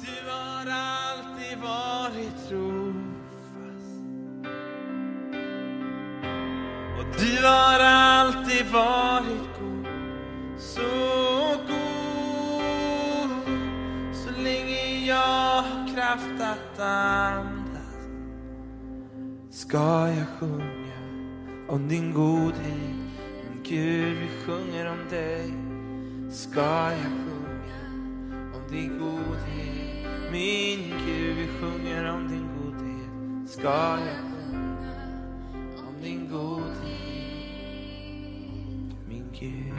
Du har alltid varit trofast. Och du har alltid varit god. Så god. Så länge jag har kraft att andas ska jag sjunga om din godhet. Gud, vi sjunger om dig. Ska jag sjunga om din godhet. Min Gud, vi sjunger om din godhet. Ska jag sjunga om din godhet. Min Gud.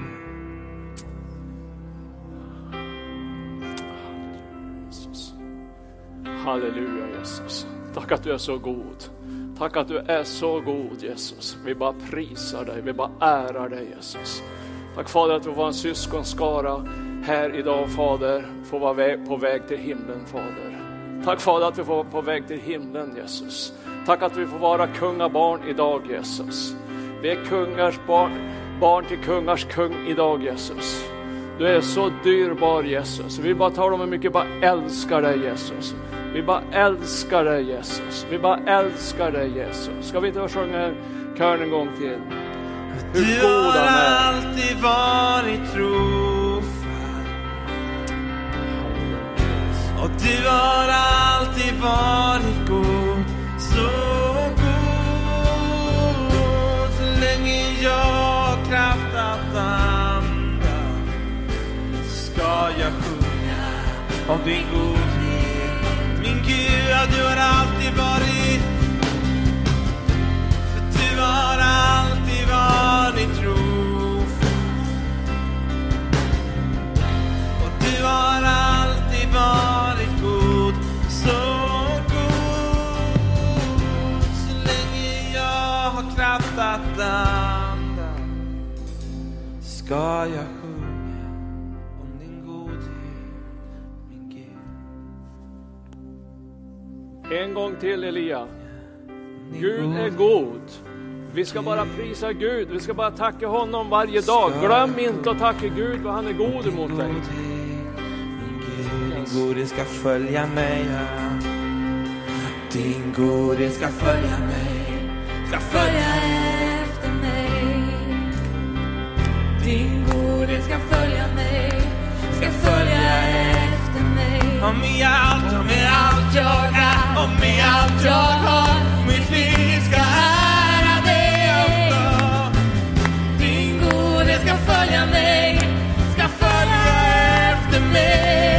Halleluja Jesus. Tack att du är så god. Tack att du är så god Jesus. Vi bara prisar dig, vi bara ärar dig Jesus. Tack Fader att vi får vara en syskonskara här idag Fader, får vara på väg till himlen Fader. Tack Fader att vi får vara på väg till himlen Jesus. Tack att vi får vara kungabarn idag Jesus. Vi är kungars barn, barn till kungars kung idag Jesus. Du är så dyrbar Jesus. Vi bara talar om hur mycket vi bara älskar dig Jesus. Vi bara älskar dig Jesus. Vi bara älskar dig Jesus. Ska vi inte sjunga kören en gång till? Hur Du god har han är. alltid varit trofast. Och du har alltid varit god. Så god. Så länge jag har kraft att andas ska jag sjunga om din godhet. Min Gud, ja, du har alltid varit för du har alltid ska jag sjunga om din godhet, min Gud. En gång till Elia. Gud är god. Vi ska bara prisa Gud. Vi ska bara tacka honom varje dag. Glöm inte att tacka Gud för han är god emot dig. Din godhet ska följa mig. Din godhet ska följa mig. Ska följa efter Din godhet ska följa mig, ska följa efter mig. Om i allt, om i allt jag är, om i allt jag har. Mitt liv ska ära dig också. Din godhet ska följa mig, ska följa efter mig.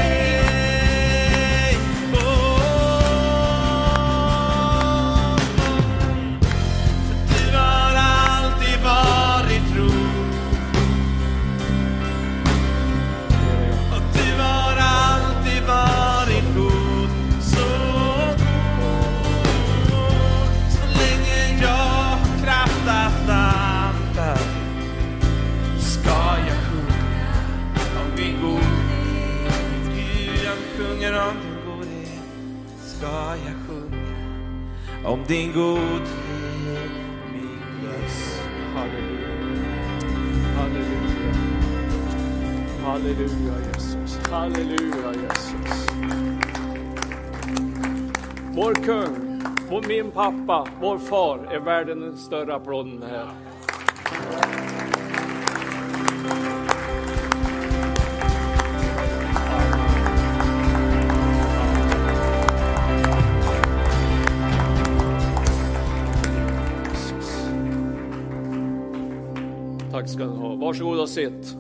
Din godhet, min lös. Halleluja. Halleluja. Halleluja Jesus. Halleluja Jesus. Vår kung, vår, min pappa, vår far är värd en större applåd här. Varsågod och sitt.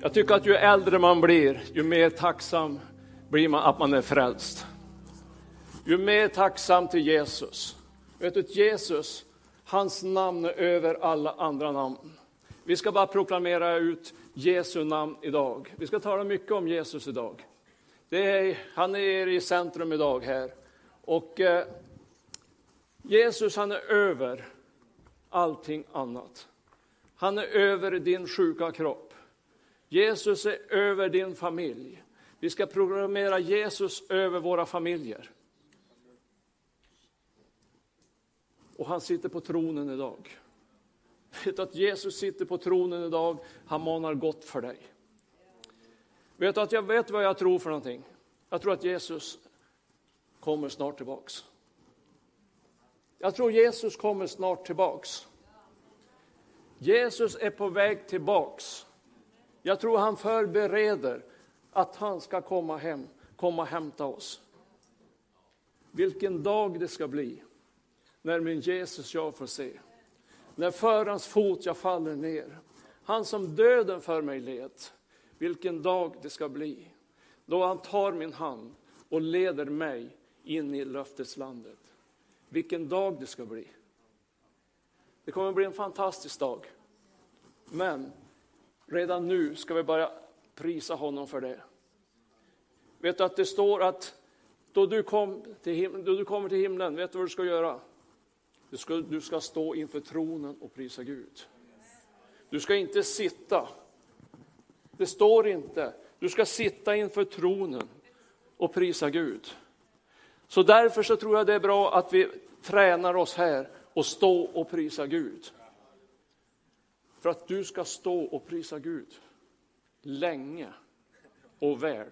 Jag tycker att ju äldre man blir, ju mer tacksam blir man att man är frälst. Ju mer tacksam till Jesus. Vet du, Jesus, hans namn är över alla andra namn. Vi ska bara proklamera ut Jesu namn idag. Vi ska tala mycket om Jesus idag. Det är, han är i centrum idag här. Och eh, Jesus han är över allting annat. Han är över din sjuka kropp. Jesus är över din familj. Vi ska programmera Jesus över våra familjer. Och han sitter på tronen idag. Vet du att Jesus sitter på tronen idag, han manar gott för dig. Vet du att jag vet vad jag tror för någonting? Jag tror att Jesus kommer snart tillbaks. Jag tror Jesus kommer snart tillbaks. Jesus är på väg tillbaks. Jag tror han förbereder att han ska komma hem, komma och hämta oss. Vilken dag det ska bli när min Jesus jag får se. När för hans fot jag faller ner. Han som döden för mig led. Vilken dag det ska bli. Då han tar min hand och leder mig in i löfteslandet. Vilken dag det ska bli. Det kommer att bli en fantastisk dag. Men redan nu ska vi börja prisa honom för det. Vet du att det står att då du, kom till himlen, då du kommer till himlen, vet du vad du ska göra? Du ska, du ska stå inför tronen och prisa Gud. Du ska inte sitta. Det står inte. Du ska sitta inför tronen och prisa Gud. Så därför så tror jag det är bra att vi tränar oss här och stå och prisa Gud. För att du ska stå och prisa Gud länge och väl.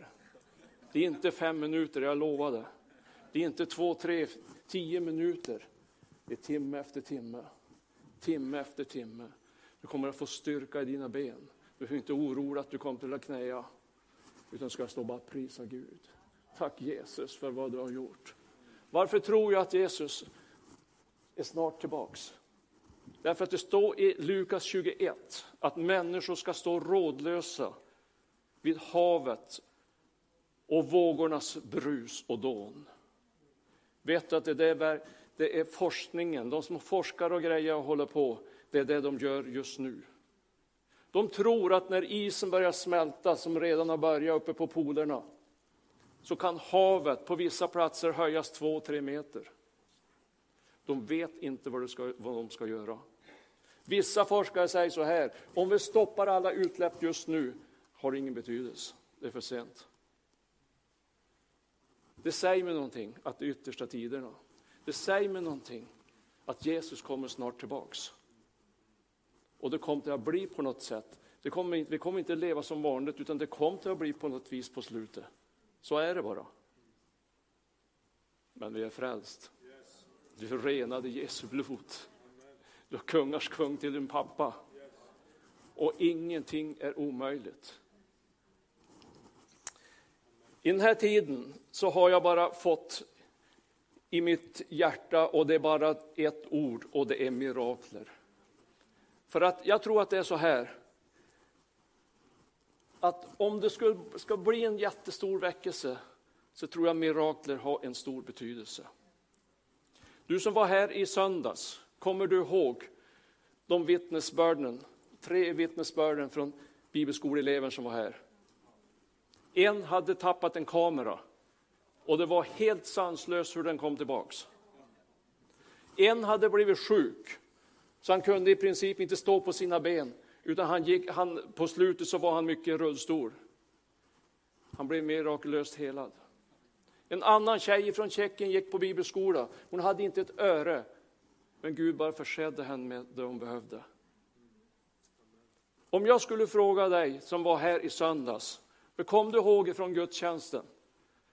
Det är inte fem minuter, jag lovade. Det är inte två, tre, tio minuter. Det är timme efter timme, timme efter timme. Du kommer att få styrka i dina ben. Du behöver inte oroa att du kommer till att knäa, utan ska stå och bara prisa Gud. Tack Jesus för vad du har gjort. Varför tror jag att Jesus är snart tillbaks? Därför att det står i Lukas 21 att människor ska stå rådlösa vid havet och vågornas brus och dån. Vet du att det är, det är forskningen, de som forskar och grejer och håller på, det är det de gör just nu. De tror att när isen börjar smälta, som redan har börjat uppe på polerna, så kan havet på vissa platser höjas två, tre meter. De vet inte vad, ska, vad de ska göra. Vissa forskare säger så här, om vi stoppar alla utsläpp just nu har det ingen betydelse, det är för sent. Det säger mig någonting att det är yttersta tiderna. Det säger mig någonting att Jesus kommer snart tillbaks. Och det kommer att bli på något sätt. Det kommer, vi kommer inte leva som vanligt utan det kommer att bli på något vis på slutet. Så är det bara. Men vi är frälst. Du är renad i Jesu blod. Du är kungars kung till din pappa. Och ingenting är omöjligt. I den här tiden så har jag bara fått i mitt hjärta och det är bara ett ord och det är mirakler. För att jag tror att det är så här att om det skulle, ska bli en jättestor väckelse så tror jag mirakler har en stor betydelse. Du som var här i söndags, kommer du ihåg de vittnesbörden, tre vittnesbörden från bibelskoleeleven som var här? En hade tappat en kamera och det var helt sanslöst hur den kom tillbaks. En hade blivit sjuk, så han kunde i princip inte stå på sina ben, utan han gick, han, på slutet så var han mycket rullstol. Han blev mirakulöst helad. En annan tjej från Tjeckien gick på bibelskola. Hon hade inte ett öre, men Gud bara försedde henne med det hon behövde. Om jag skulle fråga dig som var här i söndags, för kom du ihåg ifrån gudstjänsten?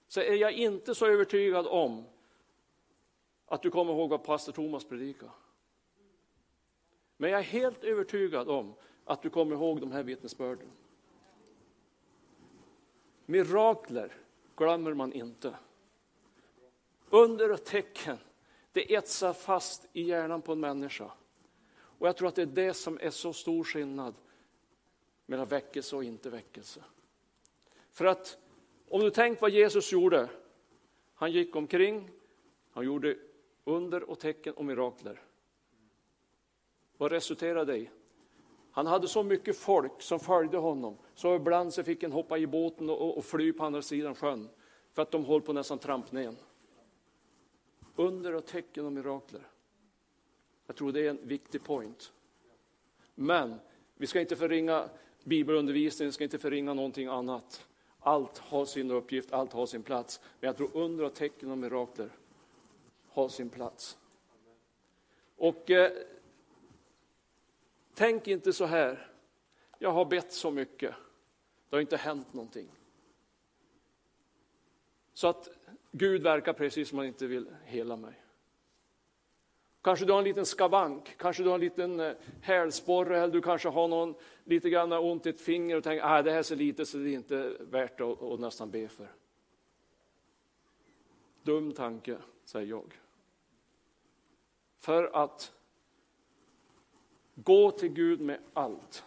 Så är jag inte så övertygad om att du kommer ihåg vad pastor Thomas predikade. Men jag är helt övertygad om att du kommer ihåg de här vittnesbörden. Mirakler glömmer man inte. Under och tecken, det etsar fast i hjärnan på en människa. Och jag tror att det är det som är så stor skillnad mellan väckelse och inte väckelse. För att om du tänker vad Jesus gjorde. Han gick omkring, han gjorde under och tecken och mirakler. Vad resulterade det i? Han hade så mycket folk som följde honom, så ibland så fick han hoppa i båten och, och fly på andra sidan sjön, för att de höll på nästan tramp ner. Under och tecken och mirakler. Jag tror det är en viktig point. Men vi ska inte förringa bibelundervisningen, vi ska inte förringa någonting annat. Allt har sin uppgift, allt har sin plats. Men jag tror under och tecken och mirakler har sin plats. Och eh, tänk inte så här, jag har bett så mycket. Det har inte hänt någonting. Så att Gud verkar precis som han inte vill hela mig. Kanske du har en liten skavank, kanske du har en liten eh, hälsporre eller du kanske har någon lite grann ont i ett finger och tänker att ah, det här är så lite så det är inte värt att, att nästan be för. Dum tanke, säger jag. För att gå till Gud med allt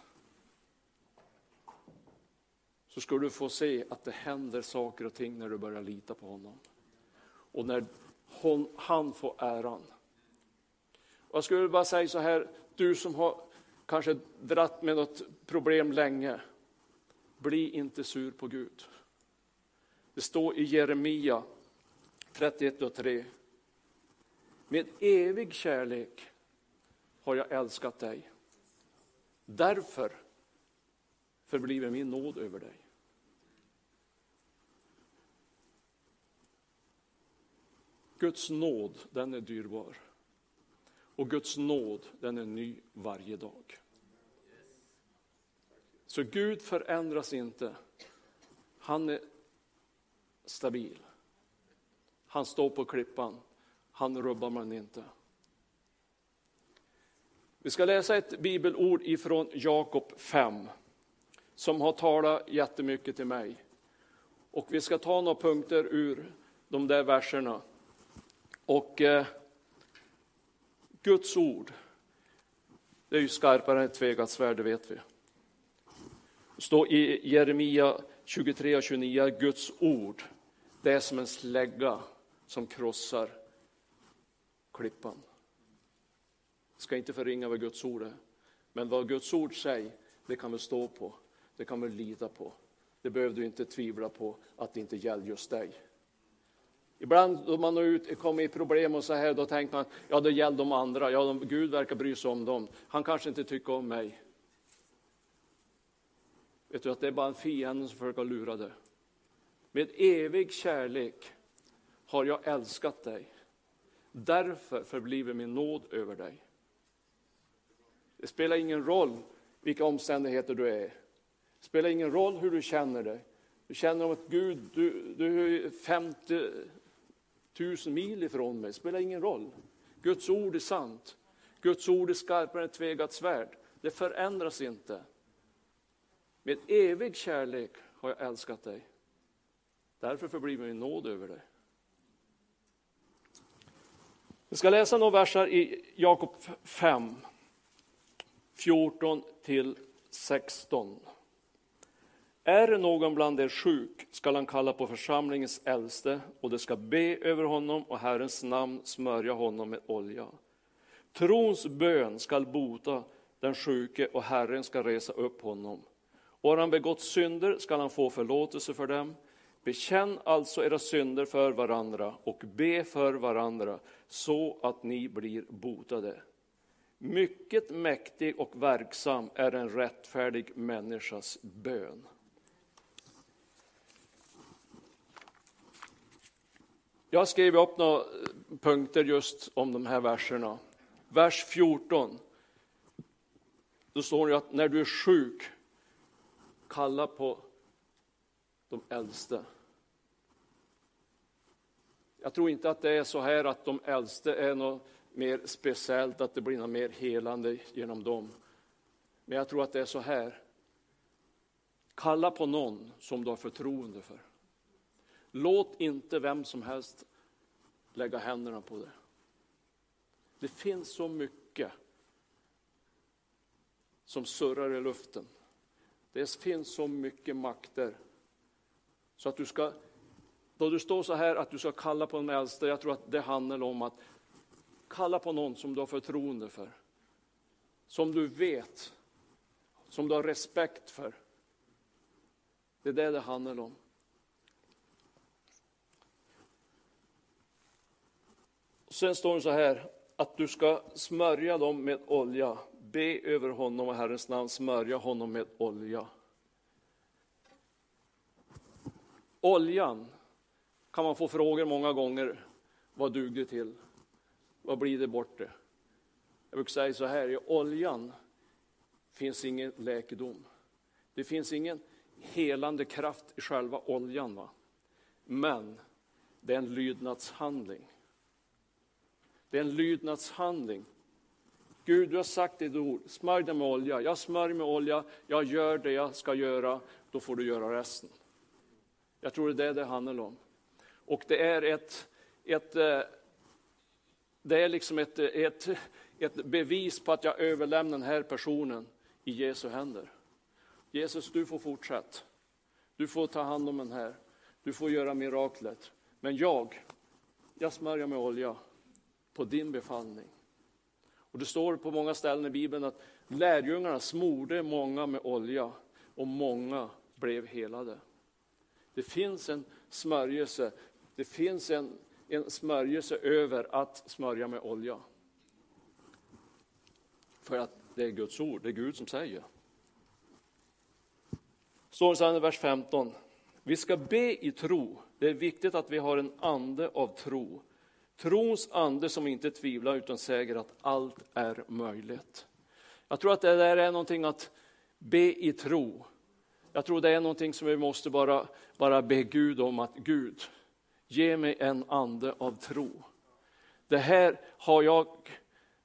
så ska du få se att det händer saker och ting när du börjar lita på honom. Och när hon, han får äran. Och jag skulle bara säga så här, du som har kanske dratt med något problem länge, bli inte sur på Gud. Det står i Jeremia 31 och 3. Med evig kärlek har jag älskat dig. Därför förbliver min nåd över dig. Guds nåd, den är dyrbar. Och Guds nåd, den är ny varje dag. Så Gud förändras inte. Han är stabil. Han står på klippan. Han rubbar man inte. Vi ska läsa ett bibelord ifrån Jakob 5 som har talat jättemycket till mig. Och vi ska ta några punkter ur de där verserna. Och eh, Guds ord, det är ju skarpare än ett tvegat svärd, det vet vi. Det står i Jeremia 23 och 29, Guds ord, det är som en slägga som krossar klippan. Jag ska inte förringa vad Guds ord är, men vad Guds ord säger, det kan vi stå på, det kan vi lita på. Det behöver du inte tvivla på att det inte gäller just dig. Ibland då man ut, kommer i problem och så här, då tänker man, ja det gäller de andra, ja de, Gud verkar bry sig om dem. Han kanske inte tycker om mig. Vet du att det är bara en fiende som försöker lura dig. Med evig kärlek har jag älskat dig. Därför förbliver min nåd över dig. Det spelar ingen roll vilka omständigheter du är. Det spelar ingen roll hur du känner dig. Du känner om att Gud, du, du är 50 tusen mil ifrån mig, spelar ingen roll. Guds ord är sant. Guds ord är skarpare än ett tvegat svärd. Det förändras inte. Med evig kärlek har jag älskat dig. Därför förblir min nåd över dig. Vi ska läsa några verser i Jakob 5, 14 till 16. Är det någon bland er sjuk skall han kalla på församlingens äldste och det ska be över honom och Herrens namn smörja honom med olja. Trons bön skall bota den sjuke och Herren ska resa upp honom. Och har han begått synder skall han få förlåtelse för dem. Bekänn alltså era synder för varandra och be för varandra så att ni blir botade. Mycket mäktig och verksam är en rättfärdig människas bön. Jag har skrivit upp några eh, punkter just om de här verserna. Vers 14. Då står det att när du är sjuk, kalla på de äldste. Jag tror inte att det är så här att de äldste är något mer speciellt, att det blir något mer helande genom dem. Men jag tror att det är så här. Kalla på någon som du har förtroende för. Låt inte vem som helst lägga händerna på det. Det finns så mycket som surrar i luften. Det finns så mycket makter. Så att du ska, då du står så här att du ska kalla på en äldste, jag tror att det handlar om att kalla på någon som du har förtroende för. Som du vet, som du har respekt för. Det är det det handlar om. Sen står det så här, att du ska smörja dem med olja. Be över honom och Herrens namn, smörja honom med olja. Oljan kan man få frågor många gånger, vad duger det till? Vad blir det bort det? Jag brukar säga så här, i oljan finns ingen läkedom. Det finns ingen, helande kraft i själva oljan. Va? Men det är en lydnadshandling. Det är en lydnadshandling. Gud, du har sagt ditt ord, smörj dig med olja. Jag smörjer med olja, jag gör det jag ska göra, då får du göra resten. Jag tror det är det det handlar om. Och det är ett, ett, eh, det är liksom ett, ett, ett bevis på att jag överlämnar den här personen i Jesu händer. Jesus, du får fortsätta. Du får ta hand om den här. Du får göra miraklet. Men jag, jag smörjer med olja på din befallning. Och det står på många ställen i Bibeln att lärjungarna smorde många med olja och många blev helade. Det finns en smörjelse, det finns en, en smörjelse över att smörja med olja. För att det är Guds ord, det är Gud som säger. Står det sedan i vers 15. Vi ska be i tro. Det är viktigt att vi har en ande av tro. Trons ande som inte tvivlar utan säger att allt är möjligt. Jag tror att det där är någonting att be i tro. Jag tror det är någonting som vi måste bara, bara be Gud om att Gud, ge mig en ande av tro. Det här har jag,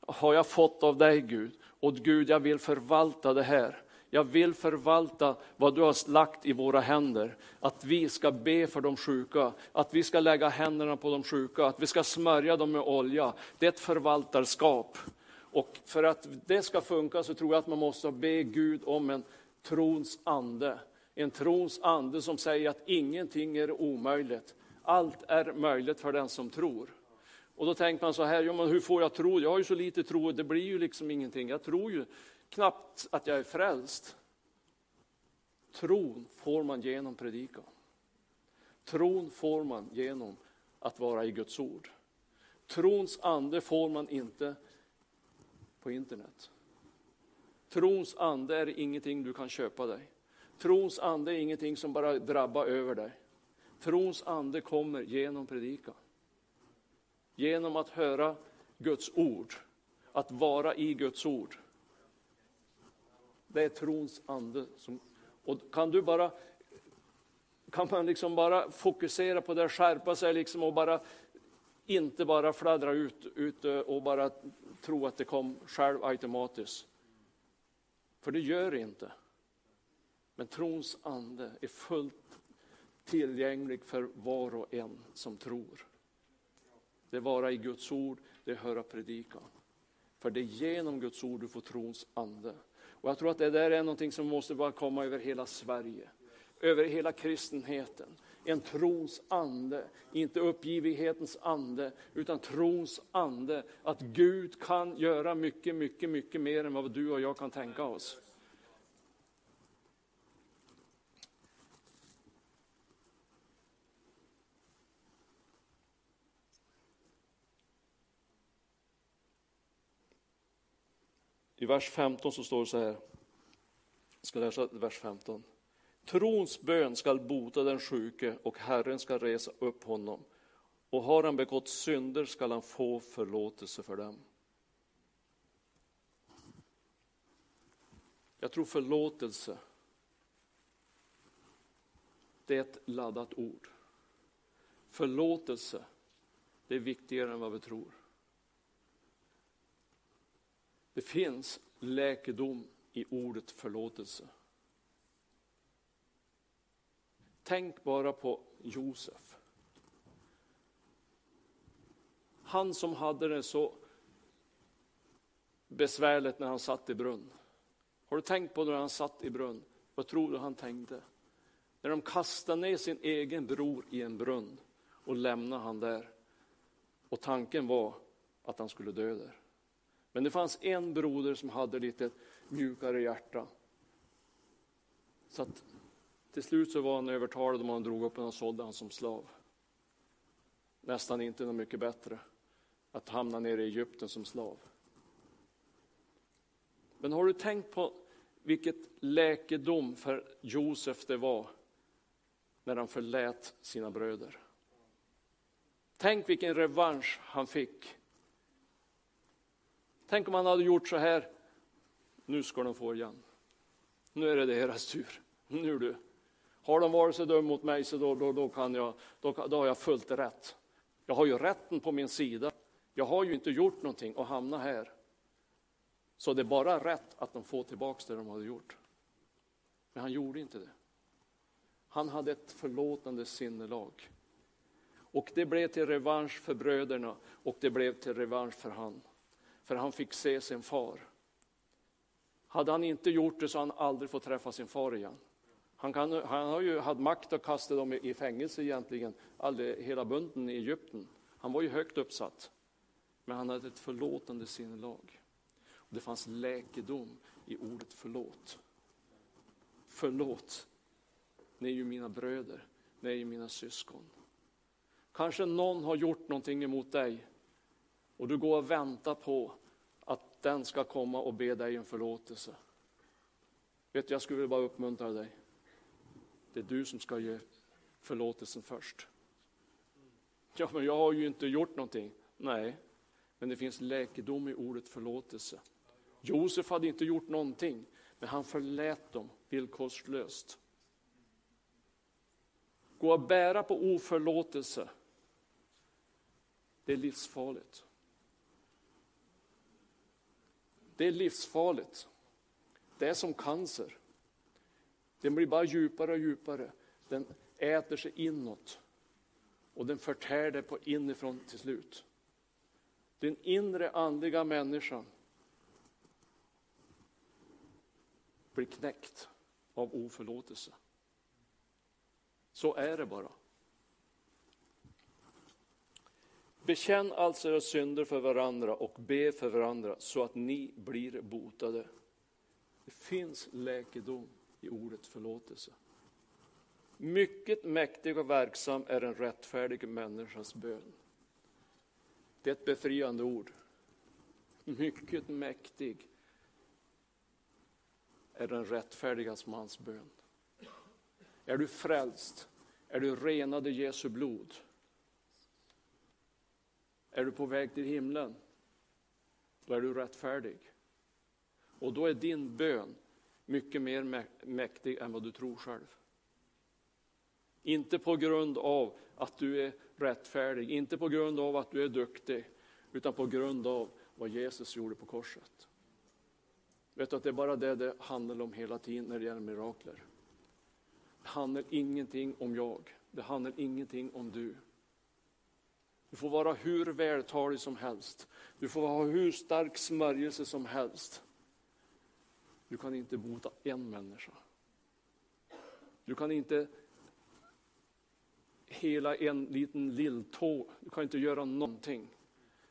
har jag fått av dig Gud och Gud jag vill förvalta det här. Jag vill förvalta vad du har lagt i våra händer. Att vi ska be för de sjuka, att vi ska lägga händerna på de sjuka, att vi ska smörja dem med olja. Det är ett förvaltarskap. Och för att det ska funka så tror jag att man måste be Gud om en trons ande. En trons ande som säger att ingenting är omöjligt. Allt är möjligt för den som tror. Och då tänker man så här, ja, men hur får jag tro? Jag har ju så lite tro, det blir ju liksom ingenting. Jag tror ju knappt att jag är frälst. Tron får man genom predikan. Tron får man genom att vara i Guds ord. Trons ande får man inte på internet. Trons ande är ingenting du kan köpa dig. Trons ande är ingenting som bara drabbar över dig. Trons ande kommer genom predikan. Genom att höra Guds ord, att vara i Guds ord. Det är trons ande. Som, och kan du bara, kan man liksom bara fokusera på det, skärpa sig liksom och bara inte bara fladdra ut, ut eh, och bara tro att det kom själv automatiskt. För det gör det inte. Men trons ande är fullt tillgänglig för var och en som tror. Det är vara i Guds ord, det är höra predikan. För det är genom Guds ord du får trons ande. Och jag tror att det där är någonting som måste bara komma över hela Sverige. Över hela kristenheten. En trons ande, inte uppgivighetens ande, utan trons ande. Att Gud kan göra mycket, mycket, mycket mer än vad du och jag kan tänka oss. I vers 15 så står det så här, jag ska läsa vers 15. Trons bön skall bota den sjuke och Herren skall resa upp honom. Och har han begått synder skall han få förlåtelse för dem. Jag tror förlåtelse, det är ett laddat ord. Förlåtelse, det är viktigare än vad vi tror. Det finns läkedom i ordet förlåtelse. Tänk bara på Josef. Han som hade det så besvärligt när han satt i brunn. Har du tänkt på när han satt i brunn? Vad tror du han tänkte? När de kastade ner sin egen bror i en brunn och lämnade han där. Och tanken var att han skulle dö där. Men det fanns en broder som hade lite mjukare hjärta. Så att till slut så var han övertalad om han drog upp honom och sålde honom som slav. Nästan inte något mycket bättre att hamna nere i Egypten som slav. Men har du tänkt på vilket läkedom för Josef det var när han förlät sina bröder? Tänk vilken revansch han fick Tänk om han hade gjort så här. Nu ska de få igen. Nu är det deras tur. Nu du, Har de varit så dum mot mig så då, då, då, kan jag, då, då har jag fullt rätt. Jag har ju rätten på min sida. Jag har ju inte gjort någonting och hamna här. Så det är bara rätt att de får tillbaka det de hade gjort. Men han gjorde inte det. Han hade ett förlåtande sinnelag. Och det blev till revansch för bröderna och det blev till revansch för han. För han fick se sin far. Hade han inte gjort det så hade han aldrig fått träffa sin far igen. Han, kan, han har ju haft makt att kasta dem i fängelse egentligen, aldrig, hela bunten i Egypten. Han var ju högt uppsatt. Men han hade ett förlåtande sinnelag. Och det fanns läkedom i ordet förlåt. Förlåt. Ni är ju mina bröder, ni är ju mina syskon. Kanske någon har gjort någonting emot dig och du går och väntar på den ska komma och be dig om förlåtelse. Vet du, jag skulle bara uppmuntra dig. Det är du som ska ge förlåtelsen först. Ja, men jag har ju inte gjort någonting. Nej, men det finns läkedom i ordet förlåtelse. Josef hade inte gjort någonting, men han förlät dem villkorslöst. Gå och bära på oförlåtelse, det är livsfarligt. Det är livsfarligt. Det är som cancer. Den blir bara djupare och djupare. Den äter sig inåt. Och den förtär det på inifrån till slut. Den inre andliga människan blir knäckt av oförlåtelse. Så är det bara. Bekänn alltså era synder för varandra och be för varandra så att ni blir botade. Det finns läkedom i ordet förlåtelse. Mycket mäktig och verksam är en rättfärdig människas bön. Det är ett befriande ord. Mycket mäktig är den rättfärdigas mans bön. Är du frälst? Är du renad i Jesu blod? Är du på väg till himlen? Då är du rättfärdig. Och då är din bön mycket mer mäktig än vad du tror själv. Inte på grund av att du är rättfärdig, inte på grund av att du är duktig, utan på grund av vad Jesus gjorde på korset. Vet du att det är bara det det handlar om hela tiden när det gäller mirakler. Det handlar ingenting om jag, det handlar ingenting om du. Du får vara hur vältalig som helst, du får ha hur stark smörjelse som helst. Du kan inte bota en människa. Du kan inte hela en liten lilltå. Du kan inte göra någonting.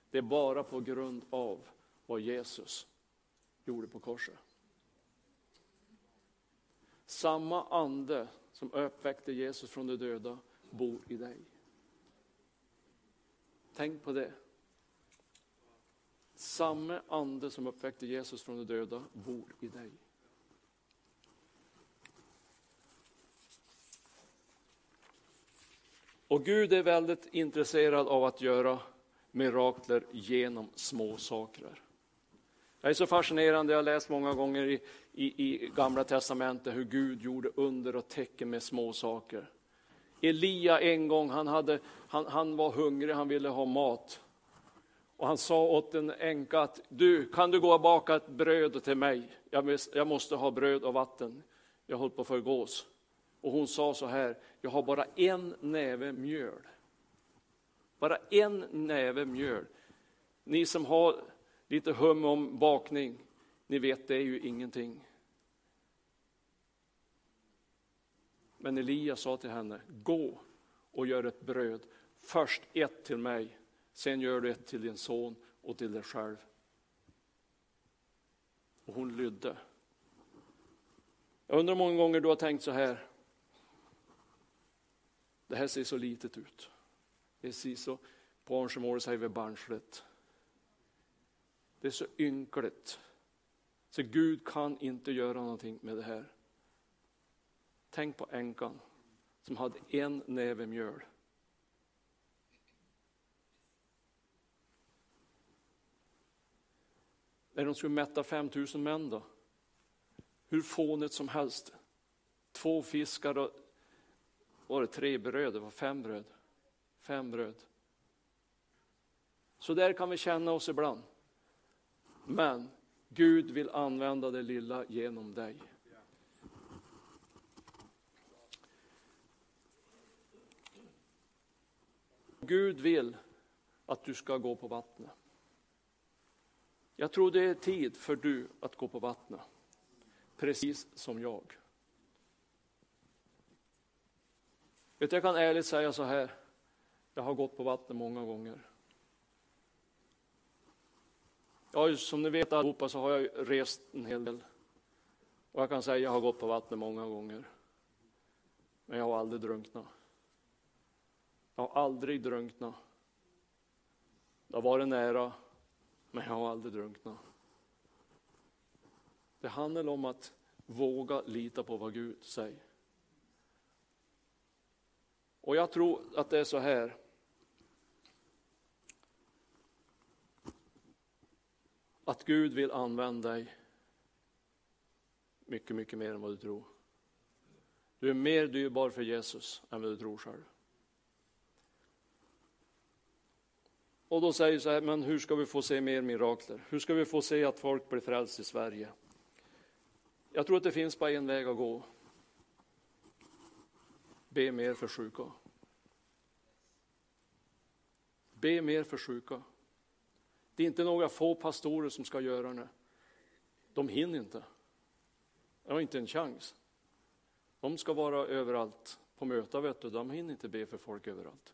Det är bara på grund av vad Jesus gjorde på korset. Samma ande som uppväckte Jesus från de döda bor i dig. Tänk på det. Samma ande som uppväckte Jesus från de döda bor i dig. Och Gud är väldigt intresserad av att göra mirakler genom små saker. Det är så fascinerande, jag har läst många gånger i, i, i Gamla Testamentet hur Gud gjorde under och tecken med små saker. Elia en gång, han, hade, han, han var hungrig, han ville ha mat. Och han sa åt en änka att du, kan du gå och baka ett bröd till mig? Jag, jag måste ha bröd och vatten. Jag håller på att förgås. Och hon sa så här, jag har bara en näve mjöl. Bara en näve mjöl. Ni som har lite hum om bakning, ni vet det är ju ingenting. Men Elia sa till henne, gå och gör ett bröd. Först ett till mig, sen gör du ett till din son och till dig själv. Och hon lydde. Jag undrar hur många gånger du har tänkt så här. Det här ser så litet ut. Det ser så, på Arnsjömålet säger vi barnsligt. Det är så ynkligt. Så Gud kan inte göra någonting med det här. Tänk på änkan som hade en näve mjöl. När de skulle mätta 5000 män då? Hur fånigt som helst. Två fiskar och var det tre bröd, det var fem bröd. Fem bröd. Så där kan vi känna oss ibland. Men Gud vill använda det lilla genom dig. Gud vill att du ska gå på vattnet. Jag tror det är tid för du att gå på vattnet. Precis som jag. Vet, jag kan ärligt säga så här. Jag har gått på vattnet många gånger. Ja, som ni vet allihopa så har jag rest en hel del. Och jag kan säga att jag har gått på vattnet många gånger. Men jag har aldrig drunknat. Jag har aldrig drunknat. Det har varit nära, men jag har aldrig drunknat. Det handlar om att våga lita på vad Gud säger. Och jag tror att det är så här. Att Gud vill använda dig mycket, mycket mer än vad du tror. Du är mer dyrbar för Jesus än vad du tror själv. Och då säger så här, men hur ska vi få se mer mirakler? Hur ska vi få se att folk blir frälst i Sverige? Jag tror att det finns bara en väg att gå. Be mer för sjuka. Be mer för sjuka. Det är inte några få pastorer som ska göra det. De hinner inte. De har inte en chans. De ska vara överallt på möten, vet du. De hinner inte be för folk överallt.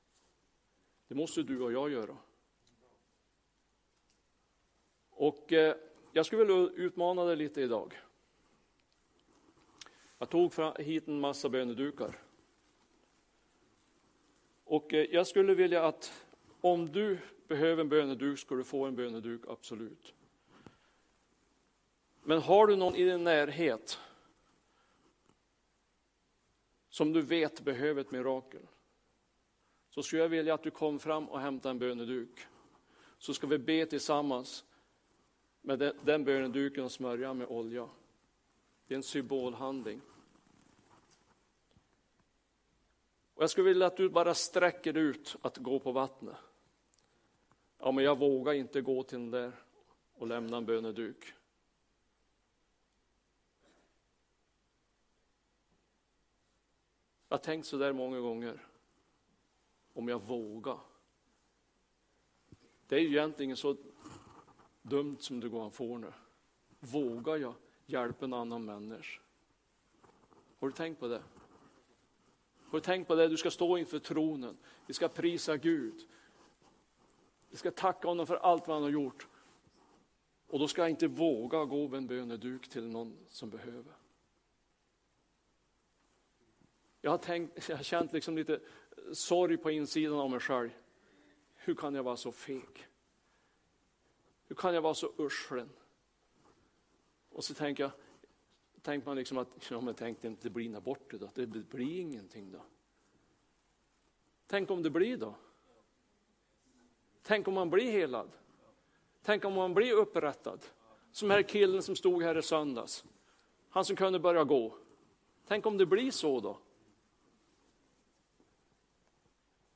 Det måste du och jag göra. Och eh, jag skulle vilja utmana dig lite idag. Jag tog hit en massa bönedukar. Och eh, jag skulle vilja att om du behöver en böneduk ska du få en böneduk, absolut. Men har du någon i din närhet som du vet behöver ett mirakel så skulle jag vilja att du kom fram och hämtade en böneduk. Så ska vi be tillsammans med den, den böneduken och smörja med olja. Det är en symbolhandling. Och jag skulle vilja att du bara sträcker ut att gå på vattnet. Ja, men jag vågar inte gå till den där och lämna en böneduk. Jag har tänkt så där många gånger. Om jag vågar. Det är ju egentligen så dumt som det går att få nu. Vågar jag hjälpa en annan människa? Har du tänkt på det? Har du tänkt på det? Du ska stå inför tronen. Vi ska prisa Gud. Vi ska tacka honom för allt vad han har gjort. Och då ska jag inte våga gå med en böneduk till någon som behöver. Jag har, tänkt, jag har känt liksom lite sorg på insidan av mig själv. Hur kan jag vara så feg? Hur kan jag vara så uschlen? Och så tänker jag, tänker man liksom att, ja men tänk det inte blir bort det då, det blir ingenting då. Tänk om det blir då? Tänk om man blir helad? Tänk om man blir upprättad? Som här killen som stod här i söndags. Han som kunde börja gå. Tänk om det blir så då?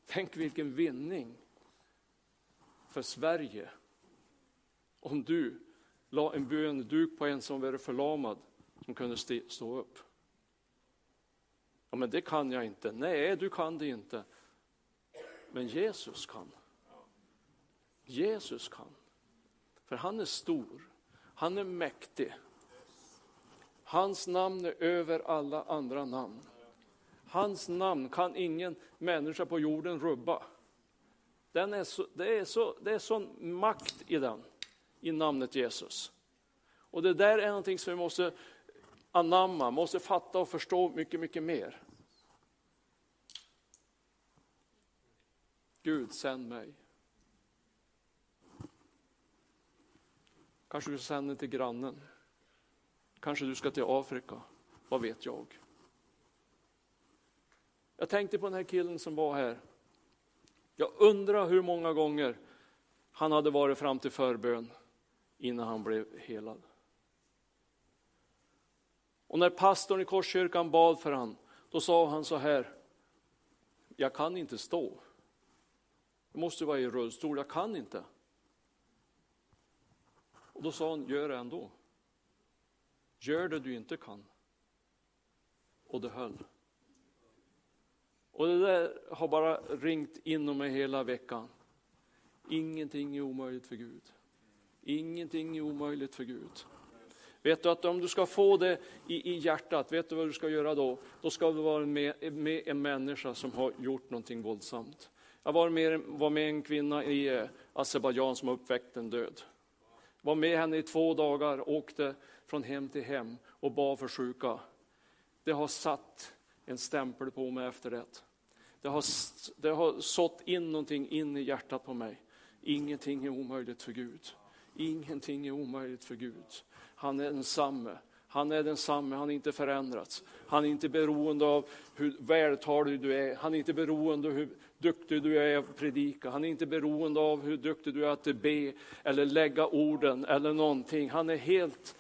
Tänk vilken vinning för Sverige om du la en böneduk på en som var förlamad som kunde stå upp. Ja, men det kan jag inte. Nej, du kan det inte. Men Jesus kan. Jesus kan. För han är stor. Han är mäktig. Hans namn är över alla andra namn. Hans namn kan ingen människa på jorden rubba. Den är så, det, är så, det är sån makt i den, i namnet Jesus. Och det där är någonting som vi måste anamma, måste fatta och förstå mycket, mycket mer. Gud, sänd mig. Kanske du ska sända till grannen. Kanske du ska till Afrika. Vad vet jag? Jag tänkte på den här killen som var här. Jag undrar hur många gånger han hade varit fram till förbön innan han blev helad. Och när pastorn i Korskyrkan bad för han, då sa han så här. jag kan inte stå. Jag måste vara i rullstol, jag kan inte. Och då sa han, gör det ändå. Gör det du inte kan. Och det höll. Och det där har bara ringt inom mig hela veckan. Ingenting är omöjligt för Gud. Ingenting är omöjligt för Gud. Vet du att om du ska få det i, i hjärtat, vet du vad du ska göra då? Då ska du vara med, med en människa som har gjort någonting våldsamt. Jag var med, var med en kvinna i eh, Azerbajdzjan som har uppväckt en död. Var med henne i två dagar, åkte från hem till hem och bad för sjuka. Det har satt en stämpel på mig efter det. Det har, det har sått in någonting in i hjärtat på mig. Ingenting är omöjligt för Gud. Ingenting är omöjligt för Gud. Han är densamme. Han är densamme, han har inte förändrats. Han är inte beroende av hur vältalig du är. Han är inte beroende av hur duktig du är att predika. Han är inte beroende av hur duktig du är att be eller lägga orden eller någonting. Han är helt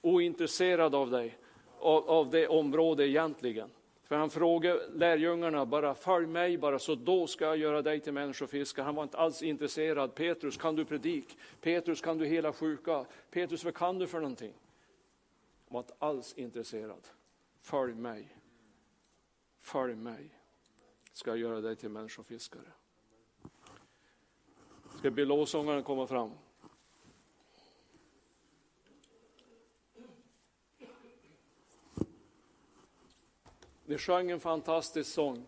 ointresserad av dig, av, av det område egentligen. För han frågade lärjungarna bara, följ mig bara, så då ska jag göra dig till människofiskare. Han var inte alls intresserad. Petrus, kan du predik? Petrus, kan du hela sjuka? Petrus, vad kan du för någonting? Han var inte alls intresserad. Följ mig. Följ mig. Ska jag göra dig till människofiskare. Ska be lovsångaren komma fram? Ni sjöng en fantastisk sång.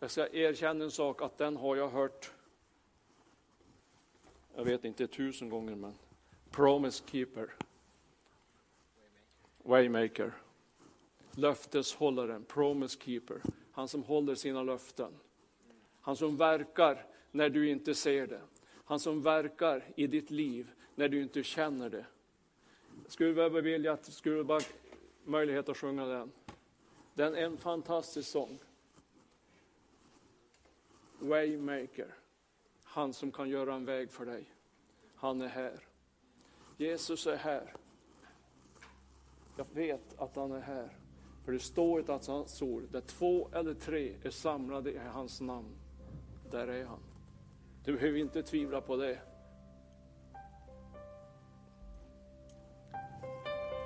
Jag ska erkänna en sak, att den har jag hört, jag vet inte tusen gånger, men Promise Keeper. Waymaker. Löfteshållaren, Promise Keeper. Han som håller sina löften. Han som verkar när du inte ser det. Han som verkar i ditt liv när du inte känner det. Skulle skulle vilja att skulle skulle bara möjlighet att sjunga den. Den är en fantastisk sång. Waymaker. Han som kan göra en väg för dig. Han är här. Jesus är här. Jag vet att han är här. För det står i hans ord, där två eller tre är samlade i hans namn, där är han. Du behöver inte tvivla på det.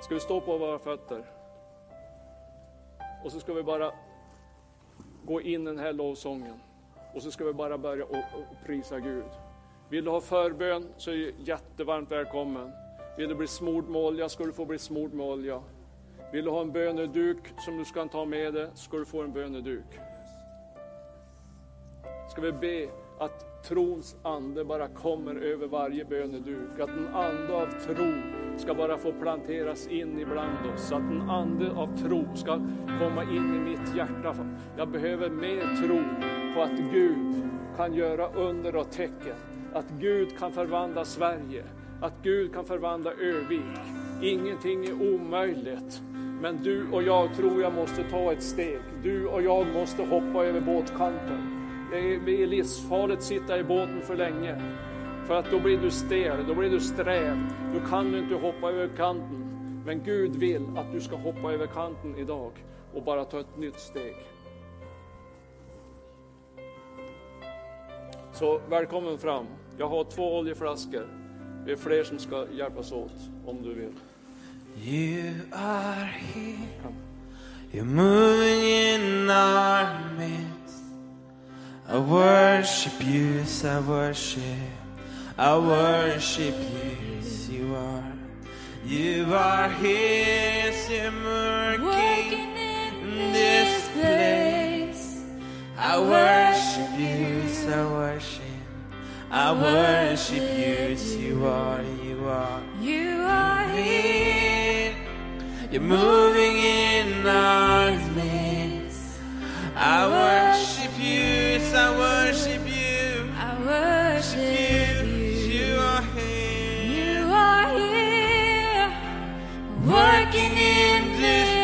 Ska vi stå på våra fötter? Och så ska vi bara gå in i den här lovsången. Och så ska vi bara börja och, och prisa Gud. Vill du ha förbön så är du jättevarmt välkommen. Vill du bli smord med olja ska du få bli smord med olja. Vill du ha en böneduk som du ska ta med dig ska du få en böneduk. Ska vi be att trons ande bara kommer över varje böneduk. Att en ande av tro ska bara få planteras in ibland oss. Så att en ande av tro ska komma in i mitt hjärta. Jag behöver mer tro på att Gud kan göra under och tecken. Att Gud kan förvandla Sverige. Att Gud kan förvandla Övik. Ingenting är omöjligt. Men du och jag tror jag måste ta ett steg. Du och jag måste hoppa över båtkanten. Det är livsfarligt att sitta i båten för länge. För att då blir du stel, då blir du sträv. Då kan du inte hoppa över kanten. Men Gud vill att du ska hoppa över kanten idag och bara ta ett nytt steg. Så välkommen fram. Jag har två oljeflaskor. Det är fler som ska hjälpas åt om du vill. You are here. You're moving in our midst. I worship you, I worship. I worship you, yes, you are. You are here, you're working, in this place. I worship you, yes, I worship. I worship you, yes, you are, you are. You are here. You're moving in our midst. I worship you, I worship you. I worship you. Working in this